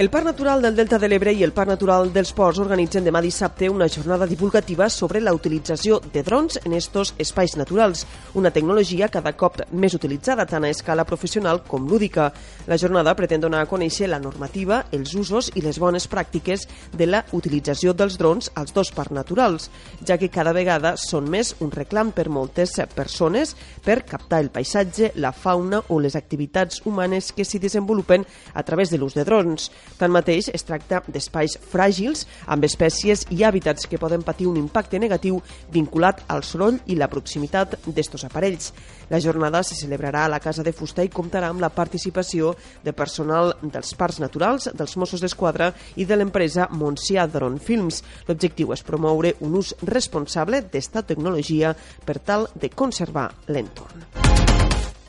El Parc Natural del Delta de l'Ebre i el Parc Natural dels Ports organitzen demà dissabte una jornada divulgativa sobre la utilització de drons en estos espais naturals, una tecnologia cada cop més utilitzada tant a escala professional com lúdica. La jornada pretén donar a conèixer la normativa, els usos i les bones pràctiques de la utilització dels drons als dos parcs naturals, ja que cada vegada són més un reclam per moltes persones per captar el paisatge, la fauna o les activitats humanes que s'hi desenvolupen a través de l'ús de drons. Tanmateix, es tracta d'espais fràgils amb espècies i hàbitats que poden patir un impacte negatiu vinculat al soroll i la proximitat d'estos aparells. La jornada se celebrarà a la Casa de Fusta i comptarà amb la participació de personal dels parcs naturals, dels Mossos d'Esquadra i de l'empresa Montsià Drone Films. L'objectiu és promoure un ús responsable d'esta tecnologia per tal de conservar l'entorn.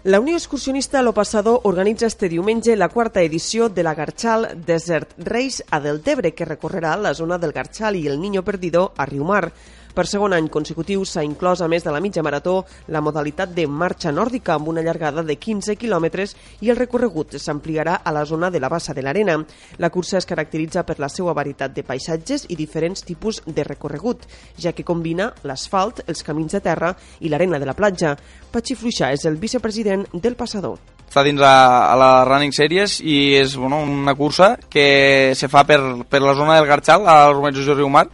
La Unió Excursionista Lo Passador organitza este diumenge la quarta edició de la Garchal Desert Race a Deltebre, que recorrerà la zona del Garchal i el Niño Perdido a Riumar. Per segon any consecutiu s'ha inclòs, a més de la mitja marató, la modalitat de marxa nòrdica amb una llargada de 15 quilòmetres i el recorregut s'ampliarà a la zona de la bassa de l'Arena. La cursa es caracteritza per la seva varietat de paisatges i diferents tipus de recorregut, ja que combina l'asfalt, els camins de terra i l'arena de la platja. Patxi Fluixà és el vicepresident del Passador està dins a, a la Running Series i és bueno, una cursa que se fa per, per la zona del Garxal, Romesos de Riumar,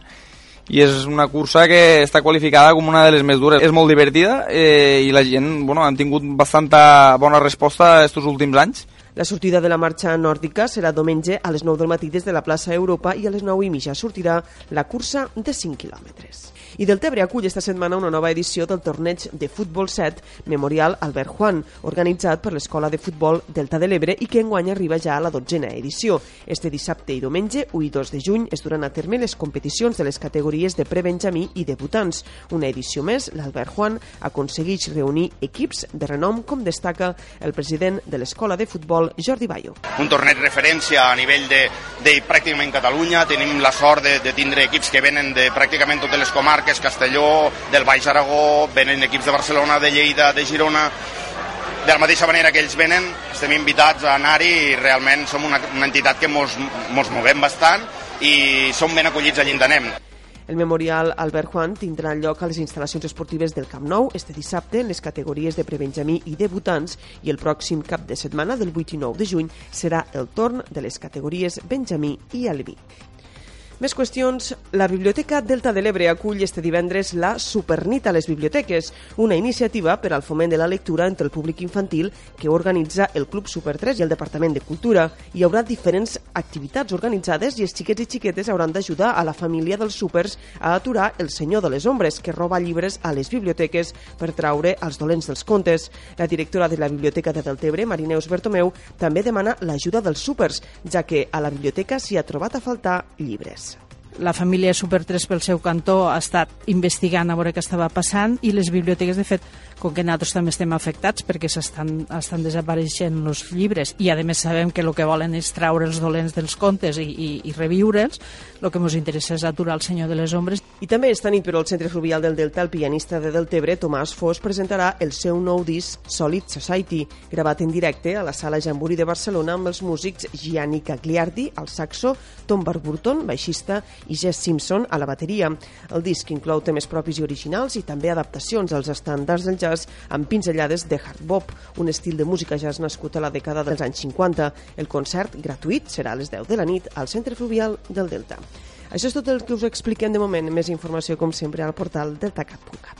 i és una cursa que està qualificada com una de les més dures. És molt divertida eh, i la gent bueno, han tingut bastanta bona resposta aquests últims anys. La sortida de la marxa nòrdica serà diumenge a les 9 del matí des de la plaça Europa i a les 9 i mitja sortirà la cursa de 5 quilòmetres. I del Tebre acull esta setmana una nova edició del torneig de futbol 7 Memorial Albert Juan, organitzat per l'Escola de Futbol Delta de l'Ebre i que enguany arriba ja a la dotzena edició. Este dissabte i diumenge, 1 i 2 de juny, es duran a terme les competicions de les categories de prebenjamí i debutants. Una edició més, l'Albert Juan aconsegueix reunir equips de renom, com destaca el president de l'Escola de Futbol, Jordi Bayo. Un torneig referència a nivell de, de pràcticament Catalunya. Tenim la sort de, de tindre equips que venen de pràcticament totes les comarques Castelló, del Baix Aragó, venen equips de Barcelona, de Lleida, de Girona, de la mateixa manera que ells venen, estem invitats a anar-hi i realment som una, una entitat que mos, mos movem bastant i som ben acollits allà on anem. El Memorial Albert Juan tindrà lloc a les instal·lacions esportives del Camp Nou este dissabte en les categories de prebenjamí i debutants i el pròxim cap de setmana del 8 i 9 de juny serà el torn de les categories Benjamí i Albi. Més qüestions. La Biblioteca Delta de l'Ebre acull este divendres la Supernit a les biblioteques, una iniciativa per al foment de la lectura entre el públic infantil que organitza el Club Super 3 i el Departament de Cultura. Hi haurà diferents activitats organitzades i els xiquets i xiquetes hauran d'ajudar a la família dels supers a aturar el senyor de les ombres que roba llibres a les biblioteques per traure els dolents dels contes. La directora de la Biblioteca de Deltebre, Marineus Bertomeu, també demana l'ajuda dels supers, ja que a la biblioteca s'hi ha trobat a faltar llibres. La família Super 3 pel seu cantó ha estat investigant a veure què estava passant i les biblioteques, de fet, com que nosaltres també estem afectats perquè s'estan estan desapareixent els llibres i a més sabem que el que volen és traure els dolents dels contes i, i, i reviure'ls, el que ens interessa és aturar el senyor de les ombres. I també esta nit, però, al Centre Fluvial del Delta, el pianista de Deltebre, Tomàs Fos, presentarà el seu nou disc Solid Society, gravat en directe a la Sala Jamburi de Barcelona amb els músics Gianni Cagliardi al saxo, Tom Barburton, baixista, i Jess Simpson a la bateria. El disc inclou temes propis i originals i també adaptacions als estàndards del jazz amb pinzellades de hard bop, un estil de música jazz nascut a la dècada dels anys 50. El concert, gratuït, serà a les 10 de la nit al Centre Fluvial del Delta. Això és tot el que us expliquem de moment. Més informació, com sempre, al portal deltacat.cat.